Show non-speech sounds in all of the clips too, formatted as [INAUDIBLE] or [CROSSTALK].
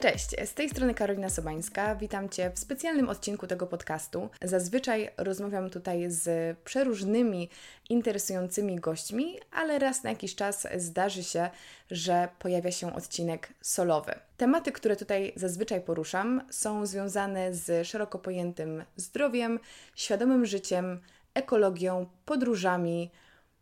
Cześć, z tej strony Karolina Sobańska. Witam Cię w specjalnym odcinku tego podcastu. Zazwyczaj rozmawiam tutaj z przeróżnymi interesującymi gośćmi, ale raz na jakiś czas zdarzy się, że pojawia się odcinek solowy. Tematy, które tutaj zazwyczaj poruszam, są związane z szeroko pojętym zdrowiem, świadomym życiem, ekologią, podróżami,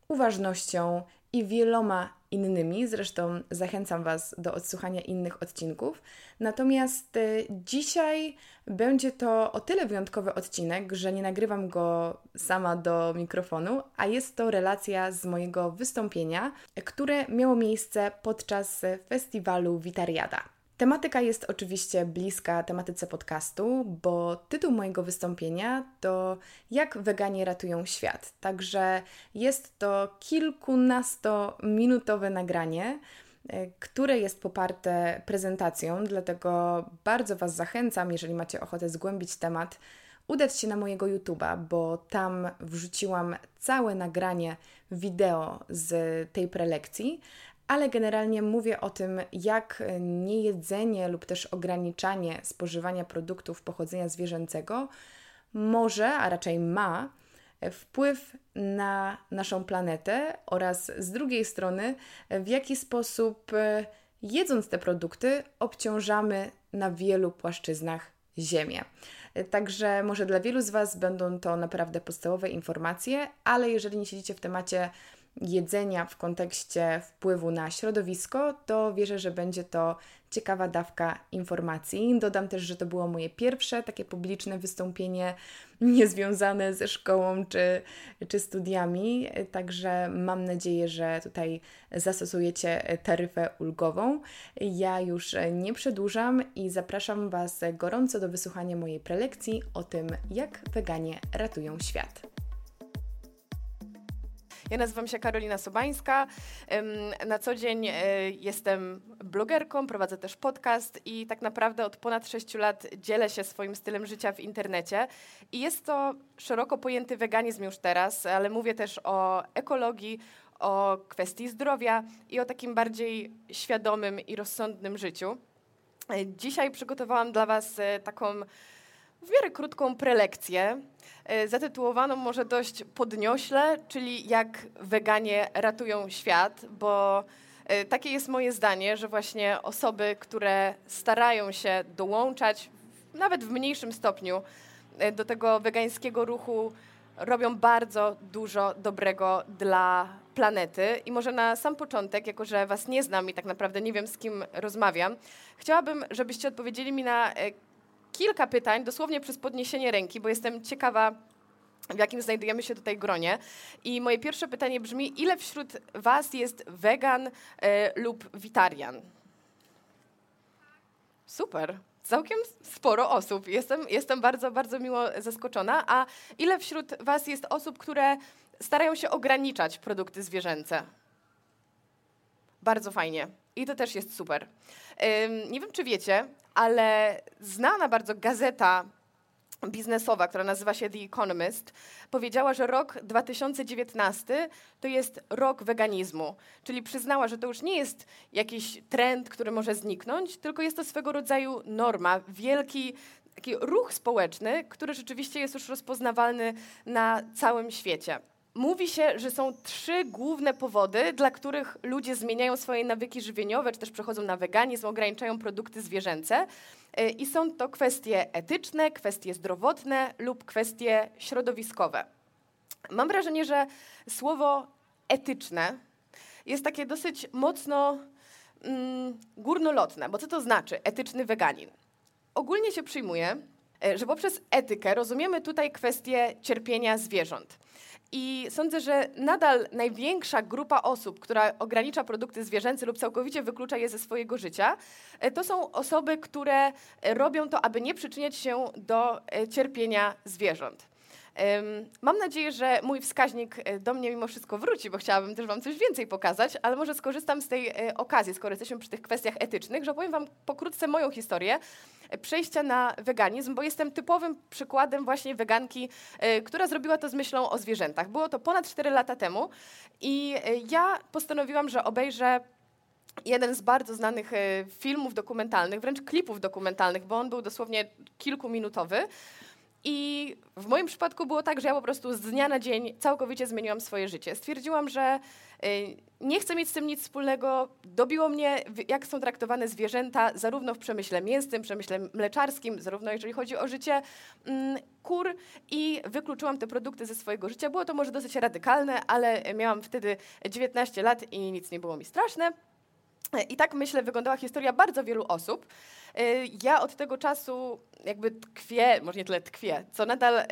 uważnością i wieloma innymi. Zresztą zachęcam Was do odsłuchania innych odcinków. Natomiast y, dzisiaj będzie to o tyle wyjątkowy odcinek, że nie nagrywam go sama do mikrofonu, a jest to relacja z mojego wystąpienia, które miało miejsce podczas festiwalu Witariada. Tematyka jest oczywiście bliska tematyce podcastu, bo tytuł mojego wystąpienia to Jak weganie ratują świat. Także jest to kilkunastominutowe nagranie, e, które jest poparte prezentacją, dlatego bardzo Was zachęcam, jeżeli macie ochotę zgłębić temat, udać się na mojego YouTube'a, bo tam wrzuciłam całe nagranie wideo z tej prelekcji, ale generalnie mówię o tym, jak niejedzenie lub też ograniczanie spożywania produktów pochodzenia zwierzęcego może, a raczej ma, wpływ na naszą planetę oraz z drugiej strony, w jaki sposób e, jedząc te produkty obciążamy na wielu płaszczyznach Ziemię. Także może dla wielu z Was będą to naprawdę podstawowe informacje, ale jeżeli nie siedzicie w temacie jedzenia w kontekście wpływu na środowisko, to wierzę, że będzie to ciekawa dawka informacji. Dodam też, że to było moje pierwsze takie publiczne wystąpienie [LAUGHS] niezwiązane ze szkołą czy, czy studiami, także mam nadzieję, że tutaj zastosujecie taryfę ulgową. Ja już nie przedłużam i zapraszam Was gorąco do wysłuchania mojej prelekcji o tym, jak weganie ratują świat. Ja nazywam się Karolina Sobańska. Na co dzień e, jestem blogerką, prowadzę też podcast i tak naprawdę od ponad 6 lat dzielę się swoim stylem życia w internecie. I jest to szeroko pojęty weganizm już teraz, ale mówię też o ekologii, o kwestii zdrowia i o takim bardziej świadomym i rozsądnym życiu. E, dzisiaj przygotowałam dla Was e, taką w miarę krótką prelekcję, e, zatytułowaną może dość podniośle, czyli jak weganie ratują świat, bo e, takie jest moje zdanie, że właśnie osoby, które starają się dołączać, nawet w mniejszym stopniu, e, do tego wegańskiego ruchu, robią bardzo dużo dobrego dla planety. I może na sam początek, jako że Was nie znam i tak naprawdę nie wiem, z kim rozmawiam, chciałabym, żebyście odpowiedzieli mi na kilka pytań, dosłownie przez podniesienie ręki, bo jestem ciekawa, w jakim znajdujemy się tutaj gronie. I moje pierwsze pytanie brzmi, ile wśród Was jest wegan y, lub witarian? Super. Całkiem sporo osób. Jestem, jestem bardzo, bardzo miło zaskoczona. A ile wśród Was jest osób, które starają się ograniczać produkty zwierzęce? Bardzo fajnie. I to też jest super. Nie wiem, czy wiecie, ale znana bardzo gazeta biznesowa, która nazywa się The Economist, powiedziała, że rok 2019 to jest rok weganizmu. Czyli przyznała, że to już nie jest jakiś trend, który może zniknąć, tylko jest to swego rodzaju norma, wielki taki ruch społeczny, który rzeczywiście jest już rozpoznawalny na całym świecie. Mówi się, że są trzy główne powody, dla których ludzie zmieniają swoje nawyki żywieniowe, czy też przechodzą na weganizm, ograniczają produkty zwierzęce. E, I są to kwestie etyczne, kwestie zdrowotne lub kwestie środowiskowe. Mam wrażenie, że słowo etyczne jest takie dosyć mocno mm, górnolotne, bo co to znaczy etyczny weganin? Ogólnie się przyjmuje, że poprzez etykę rozumiemy tutaj kwestię cierpienia zwierząt. I sądzę, że nadal największa grupa osób, która ogranicza produkty zwierzęce lub całkowicie wyklucza je ze swojego życia, e, to są osoby, które e, robią to, aby nie przyczyniać się do e, cierpienia zwierząt. Mam nadzieję, że mój wskaźnik do mnie mimo wszystko wróci, bo chciałabym też Wam coś więcej pokazać, ale może skorzystam z tej okazji, skoro jesteśmy przy tych kwestiach etycznych, że opowiem Wam pokrótce moją historię przejścia na weganizm, bo jestem typowym przykładem właśnie weganki, e, która zrobiła to z myślą o zwierzętach. Było to ponad 4 lata temu i e, ja postanowiłam, że obejrzę jeden z bardzo znanych e, filmów dokumentalnych, wręcz klipów dokumentalnych, bo on był dosłownie kilkuminutowy. I w moim przypadku było tak, że ja po prostu z dnia na dzień całkowicie zmieniłam swoje życie. Stwierdziłam, że y, nie chcę mieć z tym nic wspólnego. Dobiło mnie, jak są traktowane zwierzęta, zarówno w przemyśle mięsnym, przemyśle mleczarskim, zarówno jeżeli chodzi o życie mm, kur i wykluczyłam te produkty ze swojego życia. Było to może dosyć radykalne, ale miałam wtedy 19 lat i nic nie było mi straszne. I tak myślę, wyglądała historia bardzo wielu osób. Y, ja od tego czasu jakby tkwię, może nie tyle tkwię, co nadal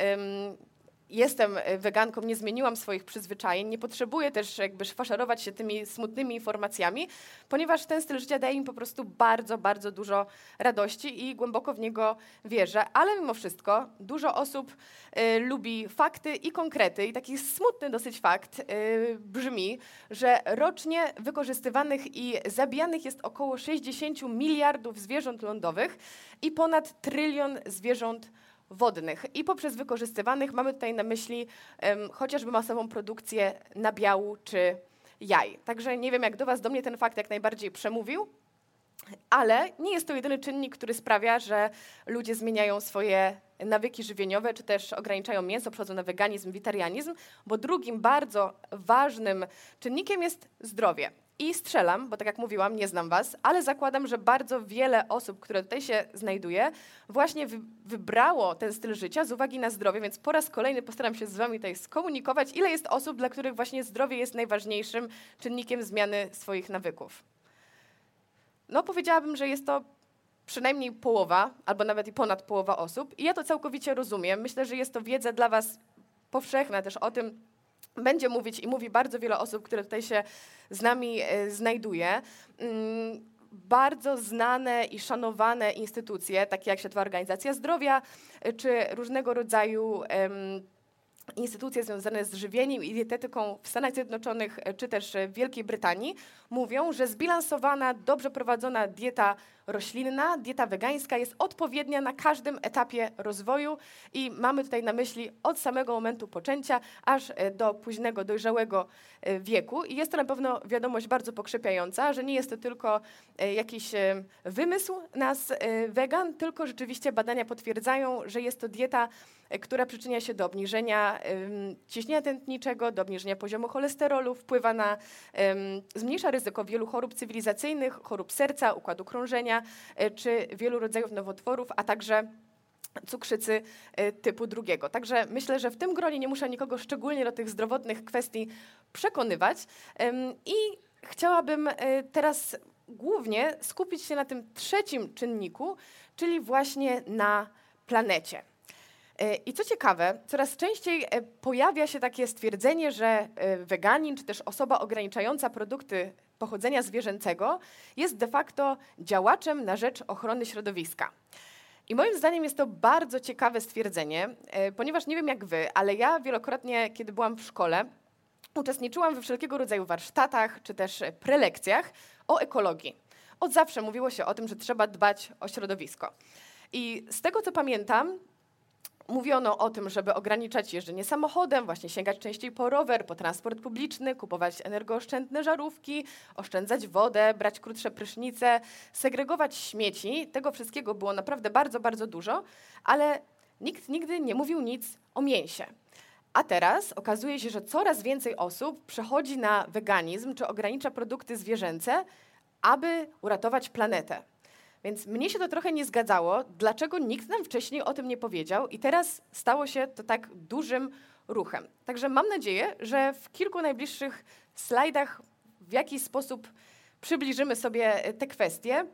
jestem e, weganką, nie zmieniłam swoich przyzwyczajeń, nie potrzebuję też jakby faszerować się tymi smutnymi informacjami, ponieważ ten styl życia daje mi po prostu bardzo, bardzo dużo radości i głęboko w niego wierzę, ale mimo wszystko dużo osób y, lubi fakty i konkrety. I taki smutny dosyć fakt y, brzmi, że rocznie wykorzystywanych i zabijanych jest około 60 miliardów zwierząt lądowych i ponad trylion zwierząt wodnych. I poprzez wykorzystywanych mamy tutaj na myśli um, chociażby masową produkcję nabiału czy jaj. Także nie wiem, jak do Was, do mnie ten fakt jak najbardziej przemówił, ale nie jest to jedyny czynnik, który sprawia, że ludzie zmieniają swoje nawyki żywieniowe, czy też ograniczają mięso, przechodzą na weganizm, witarianizm, bo drugim bardzo ważnym czynnikiem jest zdrowie. I strzelam, bo tak jak mówiłam, nie znam Was, ale zakładam, że bardzo wiele osób, które tutaj się znajduje, właśnie wy wybrało ten styl życia z uwagi na zdrowie, więc po raz kolejny postaram się z Wami tutaj skomunikować, ile jest osób, dla których właśnie zdrowie jest najważniejszym czynnikiem zmiany swoich nawyków. No, powiedziałabym, że jest to przynajmniej połowa, albo nawet i ponad połowa osób, i ja to całkowicie rozumiem. Myślę, że jest to wiedza dla Was powszechna też o tym, będzie mówić i mówi bardzo wiele osób, które tutaj się z nami e, znajduje. Mm, bardzo znane i szanowane instytucje, takie jak Światowa Organizacja Zdrowia, e, czy różnego rodzaju instytucje związane z żywieniem i dietetyką w Stanach Zjednoczonych e, czy też w Wielkiej Brytanii mówią, że zbilansowana, dobrze prowadzona dieta roślinna, dieta wegańska jest odpowiednia na każdym etapie rozwoju i mamy tutaj na myśli od samego momentu poczęcia aż e, do późnego, dojrzałego e, wieku. I jest to na pewno wiadomość bardzo pokrzepiająca, że nie jest to tylko jakiś wymysł nas wegan, tylko rzeczywiście badania potwierdzają, że jest to dieta która przyczynia się do obniżenia ciśnienia tętniczego, do obniżenia poziomu cholesterolu, wpływa na, zmniejsza ryzyko wielu chorób cywilizacyjnych, chorób serca, układu krążenia e, czy wielu rodzajów nowotworów, a także cukrzycy e, typu drugiego. Także myślę, że w tym gronie nie muszę nikogo szczególnie do tych zdrowotnych kwestii przekonywać. I chciałabym e, teraz głównie skupić się na tym trzecim czynniku, czyli właśnie na planecie. I co ciekawe, coraz częściej pojawia się takie stwierdzenie, że weganin czy też osoba ograniczająca produkty pochodzenia zwierzęcego jest de facto działaczem na rzecz ochrony środowiska. I moim zdaniem jest to bardzo ciekawe stwierdzenie, ponieważ nie wiem jak wy, ale ja wielokrotnie, kiedy byłam w szkole, uczestniczyłam we wszelkiego rodzaju warsztatach czy też prelekcjach o ekologii. Od zawsze mówiło się o tym, że trzeba dbać o środowisko. I z tego co pamiętam, mówiono o tym, żeby ograniczać jeżdżenie samochodem, właśnie sięgać częściej po rower, po transport publiczny, kupować energooszczędne żarówki, oszczędzać wodę, brać krótsze prysznice, segregować śmieci. Tego wszystkiego było naprawdę bardzo, bardzo dużo, ale nikt nigdy nie mówił nic o mięsie. A teraz okazuje się, że coraz więcej osób przechodzi na weganizm czy ogranicza produkty zwierzęce, aby uratować planetę. Więc mnie się to trochę nie zgadzało, dlaczego nikt nam wcześniej o tym nie powiedział i teraz stało się to tak dużym ruchem. Także mam nadzieję, że w kilku najbliższych slajdach w jakiś sposób przybliżymy sobie te kwestie,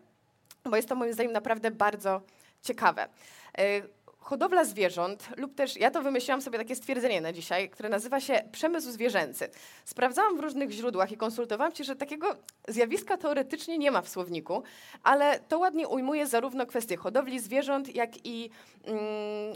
bo jest to moim zdaniem naprawdę bardzo ciekawe. Hodowla zwierząt, lub też ja to wymyśliłam sobie takie stwierdzenie na dzisiaj, które nazywa się przemysł zwierzęcy. Sprawdzałam w różnych źródłach i konsultowałam się, że takiego zjawiska teoretycznie nie ma w słowniku, ale to ładnie ujmuje zarówno kwestie hodowli zwierząt, jak i mm,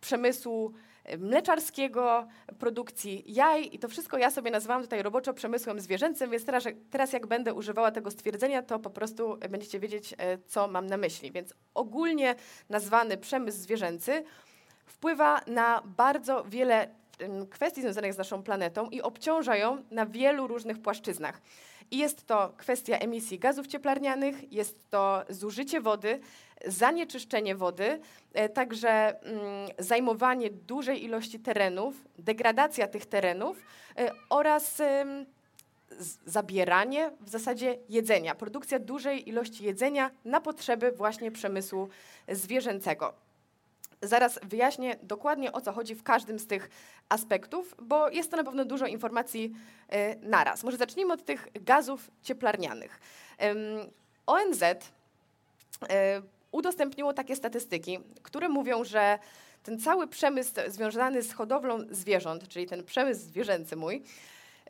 przemysłu mleczarskiego, produkcji jaj i to wszystko ja sobie nazywam tutaj roboczo przemysłem zwierzęcym, więc teraz, teraz jak będę używała tego stwierdzenia, to po prostu będziecie wiedzieć, e, co mam na myśli. Więc ogólnie nazwany przemysł zwierzęcy wpływa na bardzo wiele kwestii związanych z naszą planetą i obciąża ją na wielu różnych płaszczyznach. I jest to kwestia emisji gazów cieplarnianych, jest to zużycie wody, zanieczyszczenie wody, e, także mm, zajmowanie dużej ilości terenów, degradacja tych terenów e, oraz zabieranie w zasadzie jedzenia, produkcja dużej ilości jedzenia na potrzeby właśnie przemysłu zwierzęcego. Zaraz wyjaśnię dokładnie o co chodzi w każdym z tych aspektów, bo jest to na pewno dużo informacji y, naraz. Może zacznijmy od tych gazów cieplarnianych. ONZ udostępniło takie statystyki, które mówią, że ten cały przemysł związany z hodowlą zwierząt, czyli ten przemysł zwierzęcy mój,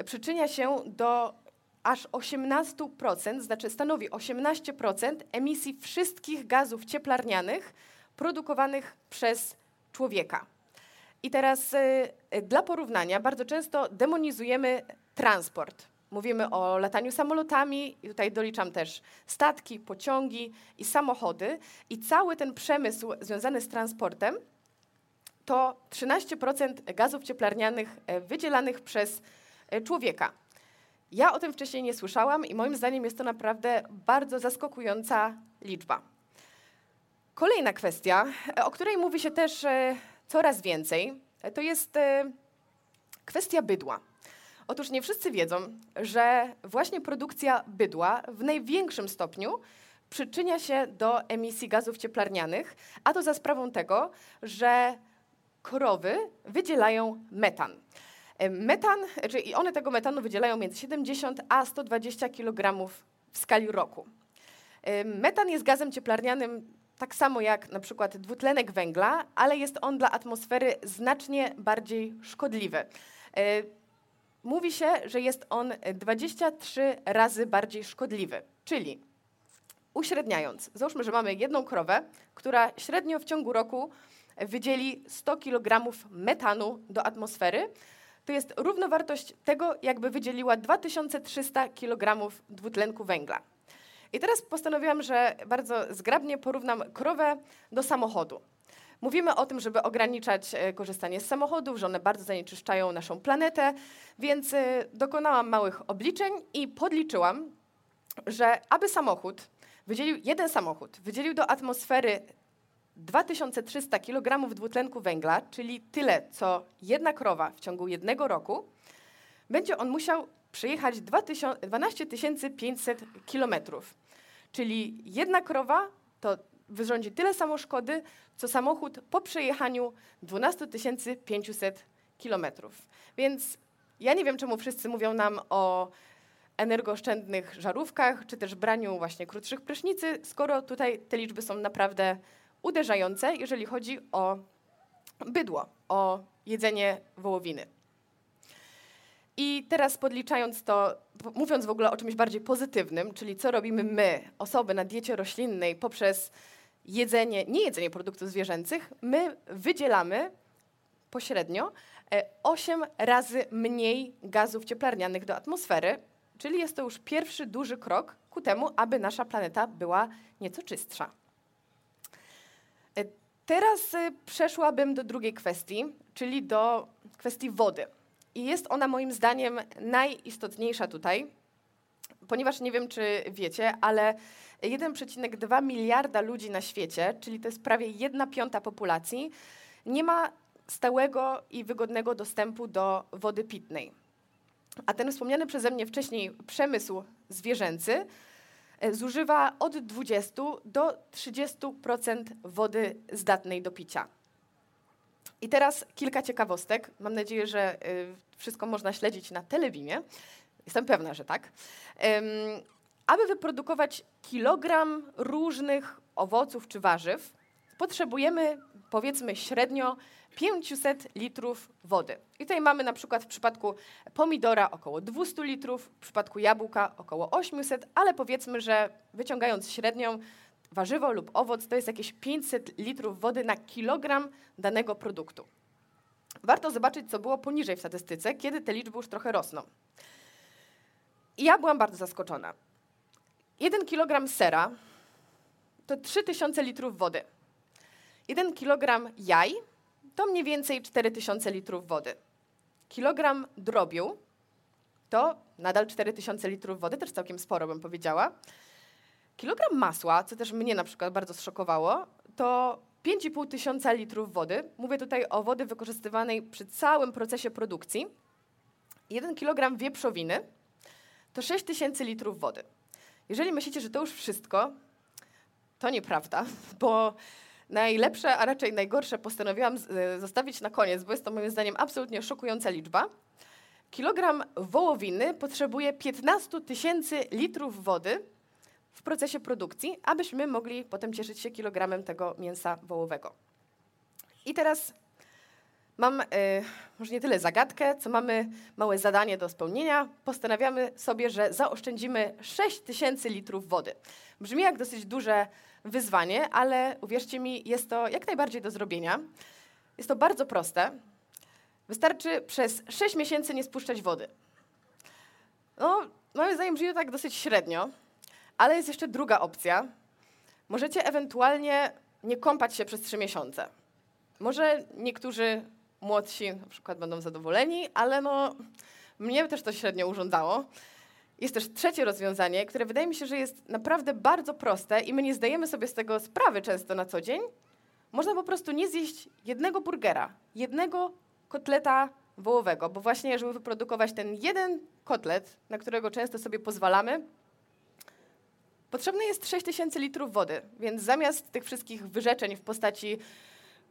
przyczynia się do aż 18%, znaczy stanowi 18% emisji wszystkich gazów cieplarnianych produkowanych przez człowieka. I teraz y, dla porównania bardzo często demonizujemy transport. Mówimy o lataniu samolotami, i tutaj doliczam też statki, pociągi i samochody. I cały ten przemysł związany z transportem to 13% gazów cieplarnianych e, wydzielanych przez e, człowieka. Ja o tym wcześniej nie słyszałam i moim zdaniem jest to naprawdę bardzo zaskakująca liczba. Kolejna kwestia, o której mówi się też e, coraz więcej, to jest e, kwestia bydła. Otóż nie wszyscy wiedzą, że właśnie produkcja bydła w największym stopniu przyczynia się do emisji gazów cieplarnianych, a to za sprawą tego, że krowy wydzielają metan. E, metan, czyli one tego metanu wydzielają między 70 a 120 kg w skali roku. Metan jest gazem cieplarnianym tak samo jak na przykład dwutlenek węgla, ale jest on dla atmosfery znacznie bardziej szkodliwy. Mówi się, że jest on 23 razy bardziej szkodliwy, czyli uśredniając, załóżmy, że mamy jedną krowę, która średnio w ciągu roku wydzieli 100 kg metanu do atmosfery, to jest równowartość tego, jakby wydzieliła 2300 kg dwutlenku węgla. I teraz postanowiłam, że bardzo zgrabnie porównam krowę do samochodu. Mówimy o tym, żeby ograniczać e, korzystanie z samochodów, że one bardzo zanieczyszczają naszą planetę, więc e, dokonałam małych obliczeń i podliczyłam, że aby samochód wydzielił, jeden samochód wydzielił do atmosfery 2300 kg dwutlenku węgla, czyli tyle, co jedna krowa w ciągu jednego roku, będzie on musiał przejechać 12 500 kilometrów. Czyli jedna krowa to wyrządzi tyle samo szkody, co samochód po przejechaniu 12 500 kilometrów. Więc ja nie wiem, czemu wszyscy mówią nam o energooszczędnych żarówkach, czy też braniu właśnie krótszych prysznicy, skoro tutaj te liczby są naprawdę uderzające, jeżeli chodzi o bydło, o jedzenie wołowiny. I teraz podliczając to, mówiąc w ogóle o czymś bardziej pozytywnym, czyli co robimy my, osoby na diecie roślinnej, poprzez jedzenie, nie jedzenie produktów zwierzęcych, my wydzielamy pośrednio 8 e, razy mniej gazów cieplarnianych do atmosfery, czyli jest to już pierwszy duży krok ku temu, aby nasza planeta była nieco czystsza. E, teraz e, przeszłabym do drugiej kwestii, czyli do kwestii wody. I jest ona moim zdaniem najistotniejsza tutaj, ponieważ nie wiem, czy wiecie, ale 1,2 miliarda ludzi na świecie, czyli to jest prawie 1 piąta populacji, nie ma stałego i wygodnego dostępu do wody pitnej. A ten wspomniany przeze mnie wcześniej przemysł zwierzęcy e, zużywa od 20 do 30% wody zdatnej do picia. I teraz kilka ciekawostek. Mam nadzieję, że y, wszystko można śledzić na telewimie. Jestem pewna, że tak. Aby wyprodukować kilogram różnych owoców czy warzyw, potrzebujemy powiedzmy średnio 500 litrów wody. I tutaj mamy na przykład w przypadku pomidora około 200 litrów, w przypadku jabłka około 800, ale powiedzmy, że wyciągając średnią, warzywo lub owoc to jest jakieś 500 litrów wody na kilogram danego produktu. Warto zobaczyć, co było poniżej w statystyce, kiedy te liczby już trochę rosną. I ja byłam bardzo zaskoczona. 1 kilogram sera to 3000 litrów wody. 1 kilogram jaj to mniej więcej 4000 litrów wody. Kilogram drobiu to nadal 4000 litrów wody, też całkiem sporo bym powiedziała. Kilogram masła, co też mnie na przykład bardzo zszokowało, to 5,5 tysiąca litrów wody. Mówię tutaj o wody wykorzystywanej przy całym procesie produkcji. 1 kilogram wieprzowiny to 6 tysięcy litrów wody. Jeżeli myślicie, że to już wszystko, to nieprawda, [LAUGHS] bo najlepsze, a raczej najgorsze postanowiłam e, zostawić na koniec, bo jest to moim zdaniem absolutnie szokująca liczba. Kilogram wołowiny potrzebuje 15 tysięcy litrów wody w procesie produkcji, abyśmy mogli potem cieszyć się kilogramem tego mięsa wołowego. I teraz mam y, może nie tyle zagadkę, co mamy małe zadanie do spełnienia. Postanawiamy sobie, że zaoszczędzimy 6 tysięcy litrów wody. Brzmi jak dosyć duże wyzwanie, ale uwierzcie mi, jest to jak najbardziej do zrobienia. Jest to bardzo proste. Wystarczy przez 6 miesięcy nie spuszczać wody. No, moim zdaniem brzmi to tak dosyć średnio, ale jest jeszcze druga opcja. Możecie ewentualnie nie kąpać się przez 3 miesiące. Może niektórzy młodsi na przykład będą zadowoleni, ale no, mnie też to średnio urządzało. Jest też trzecie rozwiązanie, które wydaje mi się, że jest naprawdę bardzo proste i my nie zdajemy sobie z tego sprawy często na co dzień. Można po prostu nie zjeść jednego burgera, jednego kotleta wołowego, bo właśnie, żeby wyprodukować ten jeden kotlet, na którego często sobie pozwalamy, potrzebne jest 6000 litrów wody, więc zamiast tych wszystkich wyrzeczeń w postaci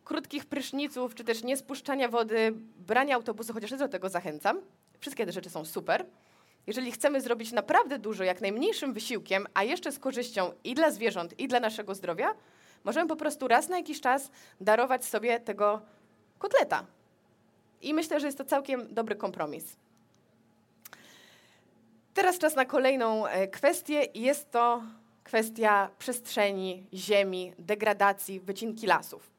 krótkich pryszniców, czy też niespuszczania wody, brania autobusu, chociaż do tego zachęcam, wszystkie te rzeczy są super. Jeżeli chcemy zrobić naprawdę dużo, jak najmniejszym wysiłkiem, a jeszcze z korzyścią i dla zwierząt, i dla naszego zdrowia, możemy po prostu raz na jakiś czas darować sobie tego kotleta. I myślę, że jest to całkiem dobry kompromis. Teraz czas na kolejną e, kwestię. Jest to kwestia przestrzeni, ziemi, degradacji, wycinki lasów.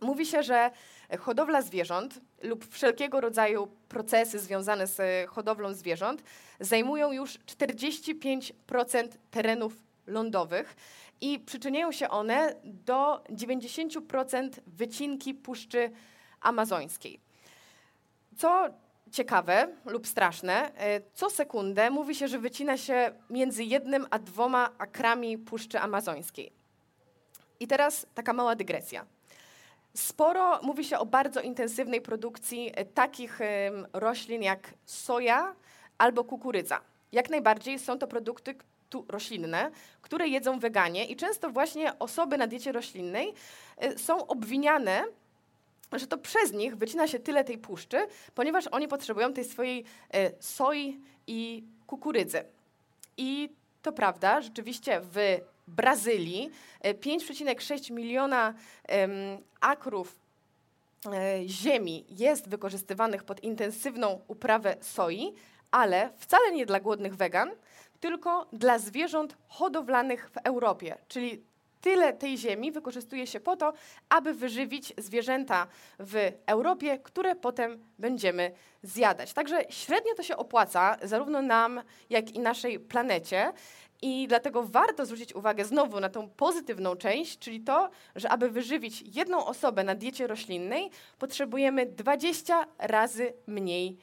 Mówi się, że hodowla zwierząt lub wszelkiego rodzaju procesy związane z hodowlą zwierząt zajmują już 45% terenów lądowych i przyczyniają się one do 90% wycinki Puszczy Amazońskiej. Co ciekawe lub straszne, co sekundę mówi się, że wycina się między jednym a dwoma akrami Puszczy Amazońskiej. I teraz taka mała dygresja. Sporo mówi się o bardzo intensywnej produkcji e, takich roślin jak soja albo kukurydza. Jak najbardziej są to produkty roślinne, które jedzą weganie i często właśnie osoby na diecie roślinnej e, są obwiniane że to przez nich wycina się tyle tej puszczy, ponieważ oni potrzebują tej swojej e, soi i kukurydzy. I to prawda, rzeczywiście w Brazylii 5,6 e, miliona akrów e, ziemi jest wykorzystywanych pod intensywną uprawę soi, ale wcale nie dla głodnych wegan, tylko dla zwierząt hodowlanych w Europie, czyli tyle tej ziemi wykorzystuje się po to, aby wyżywić zwierzęta w Europie, które potem będziemy zjadać. Także średnio to się opłaca zarówno nam, jak i naszej planecie. I dlatego warto zwrócić uwagę znowu na tą pozytywną część, czyli to, że aby wyżywić jedną osobę na diecie roślinnej, potrzebujemy 20 razy mniej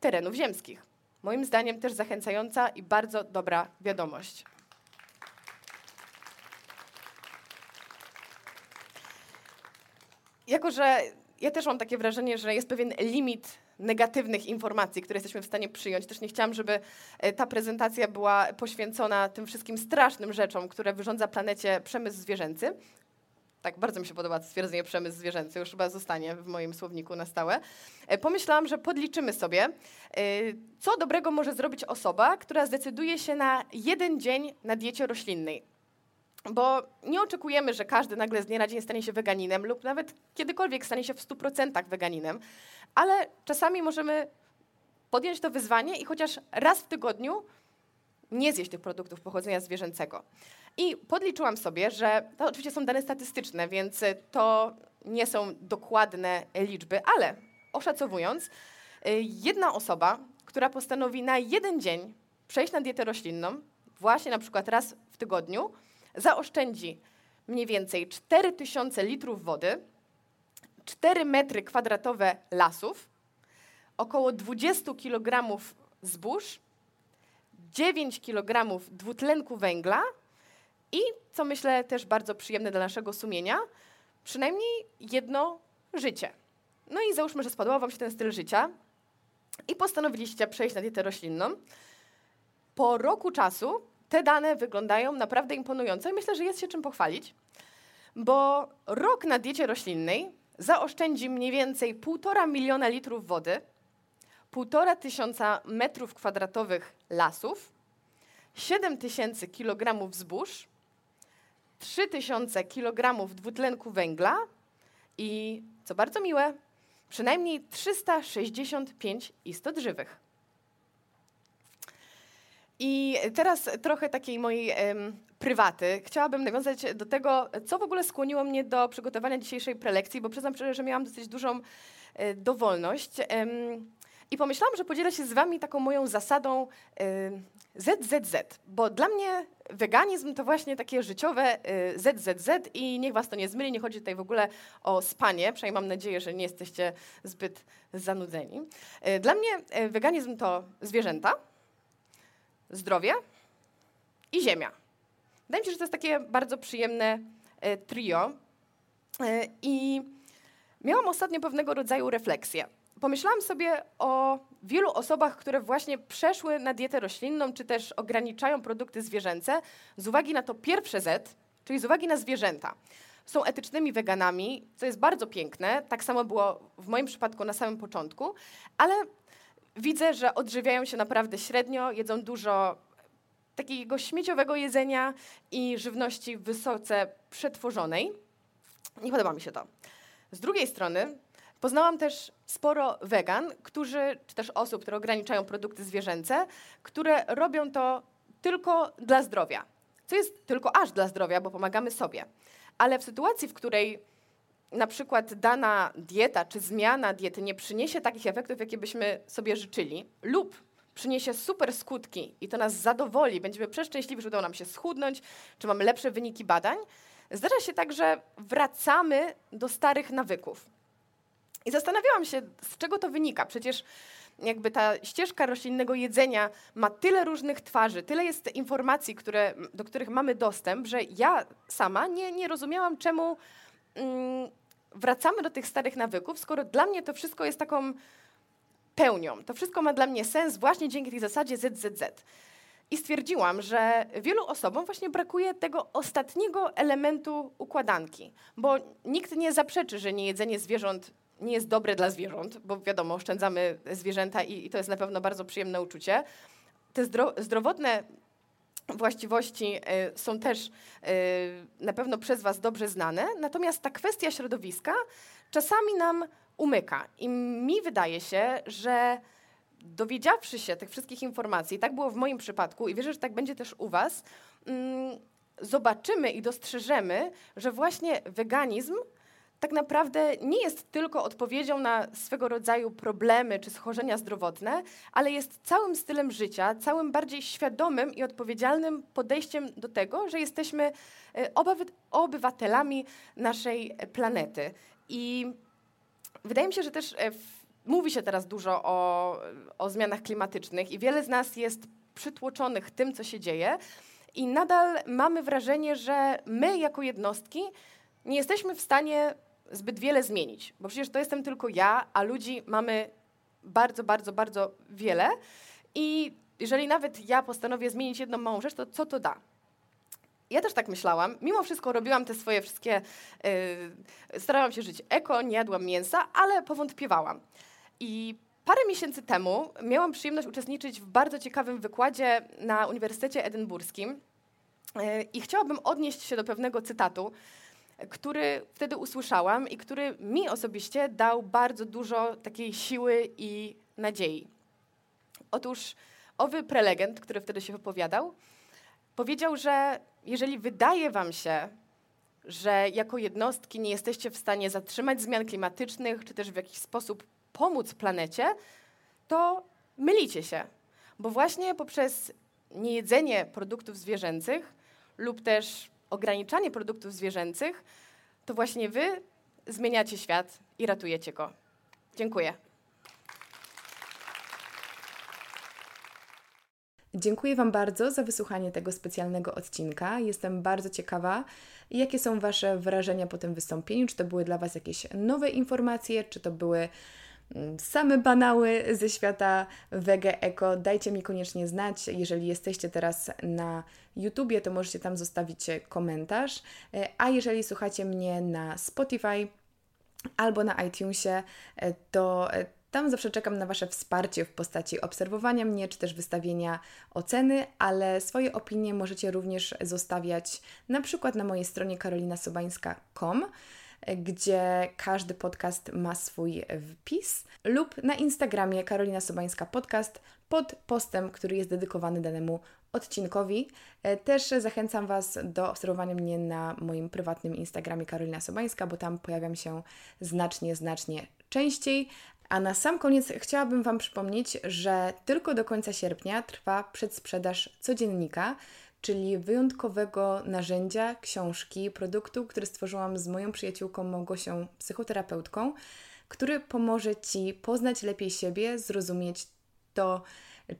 terenów ziemskich. Moim zdaniem też zachęcająca i bardzo dobra wiadomość. jako że ja też mam takie wrażenie, że jest pewien limit negatywnych informacji, które jesteśmy w stanie przyjąć. Też nie chciałam, żeby e, ta prezentacja była poświęcona tym wszystkim strasznym rzeczom, które wyrządza planecie przemysł zwierzęcy. Tak, bardzo mi się podoba stwierdzenie przemysł zwierzęcy, już chyba zostanie w moim słowniku na stałe. E, pomyślałam, że podliczymy sobie, e, co dobrego może zrobić osoba, która zdecyduje się na jeden dzień na diecie roślinnej. Bo nie oczekujemy, że każdy nagle z dnia na dzień stanie się weganinem lub nawet kiedykolwiek stanie się w 100% weganinem, ale czasami możemy podjąć to wyzwanie i chociaż raz w tygodniu nie zjeść tych produktów pochodzenia zwierzęcego. I podliczyłam sobie, że to oczywiście są dane statystyczne, więc to nie są dokładne liczby, ale oszacowując, jedna osoba, która postanowi na jeden dzień przejść na dietę roślinną, właśnie na przykład raz w tygodniu, zaoszczędzi mniej więcej 4000 litrów wody, 4 metry kwadratowe lasów, około 20 kg zbóż, 9 kg dwutlenku węgla i, co myślę też bardzo przyjemne dla naszego sumienia, przynajmniej jedno życie. No i załóżmy, że spodobał Wam się ten styl życia i postanowiliście przejść na dietę roślinną. Po roku czasu te dane wyglądają naprawdę imponująco i myślę, że jest się czym pochwalić, bo rok na diecie roślinnej zaoszczędzi mniej więcej 1,5 miliona litrów wody, 1,5 tysiąca metrów kwadratowych lasów, 7 tysięcy kilogramów zbóż, 3 tysiące kilogramów dwutlenku węgla i, co bardzo miłe, przynajmniej 365 istot żywych. I teraz trochę takiej mojej em, prywaty. Chciałabym nawiązać do tego, co w ogóle skłoniło mnie do przygotowania dzisiejszej prelekcji, bo przyznam szczerze, że miałam dosyć dużą e, dowolność. Em, I pomyślałam, że podzielę się z wami taką moją zasadą e, ZZZ, bo dla mnie weganizm to właśnie takie życiowe ZZZ e, i niech was to nie zmyli, nie chodzi tutaj w ogóle o spanie, przynajmniej mam nadzieję, że nie jesteście zbyt zanudzeni. E, Dla mnie e, weganizm to zwierzęta, zdrowie i ziemia. Wydaje mi się, że to jest takie bardzo przyjemne e, trio. E, I miałam ostatnio pewnego rodzaju refleksję. Pomyślałam sobie o wielu osobach, które właśnie przeszły na dietę roślinną, czy też ograniczają produkty zwierzęce z uwagi na to pierwsze Z, czyli z uwagi na zwierzęta. Są etycznymi weganami, co jest bardzo piękne. Tak samo było w moim przypadku na samym początku, ale widzę, że odżywiają się naprawdę średnio, jedzą dużo takiego śmieciowego jedzenia i żywności wysoce przetworzonej. Nie podoba mi się to. Z drugiej strony poznałam też sporo wegan, którzy, czy też osób, które ograniczają produkty zwierzęce, które robią to tylko dla zdrowia. Co jest tylko aż dla zdrowia, bo pomagamy sobie. Ale w sytuacji, w której na przykład dana dieta czy zmiana diety nie przyniesie takich efektów, jakie byśmy sobie życzyli, lub przyniesie super skutki i to nas zadowoli, będziemy przeszczęśliwi, że udało nam się schudnąć, czy mamy lepsze wyniki badań, zdarza się tak, że wracamy do starych nawyków. I zastanawiałam się, z czego to wynika. Przecież jakby ta ścieżka roślinnego jedzenia ma tyle różnych twarzy, tyle jest informacji, które, do których mamy dostęp, że ja sama nie, nie rozumiałam, czemu wracamy do tych starych nawyków, skoro dla mnie to wszystko jest taką pełnią. To wszystko ma dla mnie sens właśnie dzięki tej zasadzie ZZZ. I stwierdziłam, że wielu osobom właśnie brakuje tego ostatniego elementu układanki, bo nikt nie zaprzeczy, że niejedzenie zwierząt nie jest dobre dla zwierząt, bo wiadomo, oszczędzamy zwierzęta i, i to jest na pewno bardzo przyjemne uczucie. Te zdro, zdrowotne właściwości y, są też y, na pewno przez Was dobrze znane, natomiast ta kwestia środowiska czasami nam umyka. I mi wydaje się, że dowiedziawszy się tych wszystkich informacji, tak było w moim przypadku i wierzę, że tak będzie też u Was, mm, zobaczymy i dostrzeżemy, że właśnie weganizm tak naprawdę nie jest tylko odpowiedzią na swego rodzaju problemy czy schorzenia zdrowotne, ale jest całym stylem życia, całym bardziej świadomym i odpowiedzialnym podejściem do tego, że jesteśmy e, obywatelami naszej planety. I wydaje mi się, że też e, mówi się teraz dużo o, o zmianach klimatycznych i wiele z nas jest przytłoczonych tym, co się dzieje. I nadal mamy wrażenie, że my jako jednostki nie jesteśmy w stanie zbyt wiele zmienić, bo przecież to jestem tylko ja, a ludzi mamy bardzo, bardzo, bardzo wiele. I jeżeli nawet ja postanowię zmienić jedną małą rzecz, to co to da? Ja też tak myślałam. Mimo wszystko robiłam te swoje wszystkie. Yy, starałam się żyć eko, nie jadłam mięsa, ale powątpiewałam. I parę miesięcy temu miałam przyjemność uczestniczyć w bardzo ciekawym wykładzie na Uniwersytecie Edynburskim. Yy, I chciałabym odnieść się do pewnego cytatu, który wtedy usłyszałam i który mi osobiście dał bardzo dużo takiej siły i nadziei. Otóż owy prelegent, który wtedy się wypowiadał, powiedział, że jeżeli wydaje wam się, że jako jednostki nie jesteście w stanie zatrzymać zmian klimatycznych, czy też w jakiś sposób pomóc planecie, to mylicie się. Bo właśnie poprzez niejedzenie produktów zwierzęcych lub też ograniczanie produktów zwierzęcych, to właśnie wy zmieniacie świat i ratujecie go. Dziękuję. Dziękuję Wam bardzo za wysłuchanie tego specjalnego odcinka. Jestem bardzo ciekawa, jakie są Wasze wrażenia po tym wystąpieniu. Czy to były dla Was jakieś nowe informacje, czy to były same banały ze świata wege eko. Dajcie mi koniecznie znać. Jeżeli jesteście teraz na YouTubie, to możecie tam zostawić komentarz. E, a jeżeli słuchacie mnie na Spotify, albo na iTunesie, e, to e, tam zawsze czekam na Wasze wsparcie w postaci obserwowania mnie, czy też wystawienia oceny, ale swoje opinie możecie również zostawiać na przykład na mojej stronie karolinasobańska.com gdzie każdy podcast ma swój wpis, lub na Instagramie Karolina Sobańska Podcast pod postem, który jest dedykowany danemu odcinkowi. E, też zachęcam Was do obserwowania mnie na moim prywatnym Instagramie Karolina Sobańska, bo tam pojawiam się znacznie, znacznie częściej. A na sam koniec chciałabym Wam przypomnieć, że tylko do końca sierpnia trwa przedsprzedaż codziennika, czyli wyjątkowego narzędzia, książki, produktu, który stworzyłam z moją przyjaciółką Małgosią, psychoterapeutką, który pomoże Ci poznać lepiej siebie, zrozumieć to,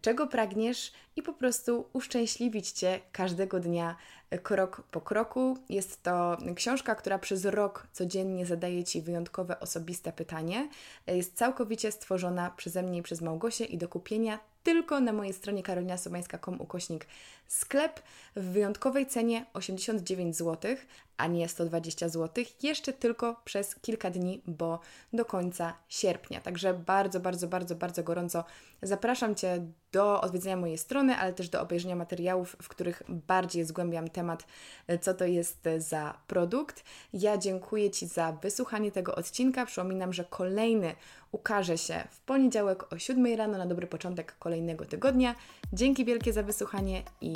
czego pragniesz i po prostu uszczęśliwić Cię każdego dnia krok po kroku. Jest to książka, która przez rok codziennie zadaje Ci wyjątkowe, osobiste pytanie. Jest całkowicie stworzona przeze mnie i przez Małgosię i do kupienia tylko na mojej stronie karolinasobańska.com ukośnik sklep w wyjątkowej cenie 89 zł, a nie 120 zł, jeszcze tylko przez kilka dni, bo do końca sierpnia. Także bardzo, bardzo, bardzo, bardzo gorąco zapraszam Cię do odwiedzenia mojej strony, ale też do obejrzenia materiałów, w których bardziej zgłębiam temat, co to jest za produkt. Ja dziękuję Ci za wysłuchanie tego odcinka. Przypominam, że kolejny ukaże się w poniedziałek o 7 rano na dobry początek kolejnego tygodnia. Dzięki wielkie za wysłuchanie i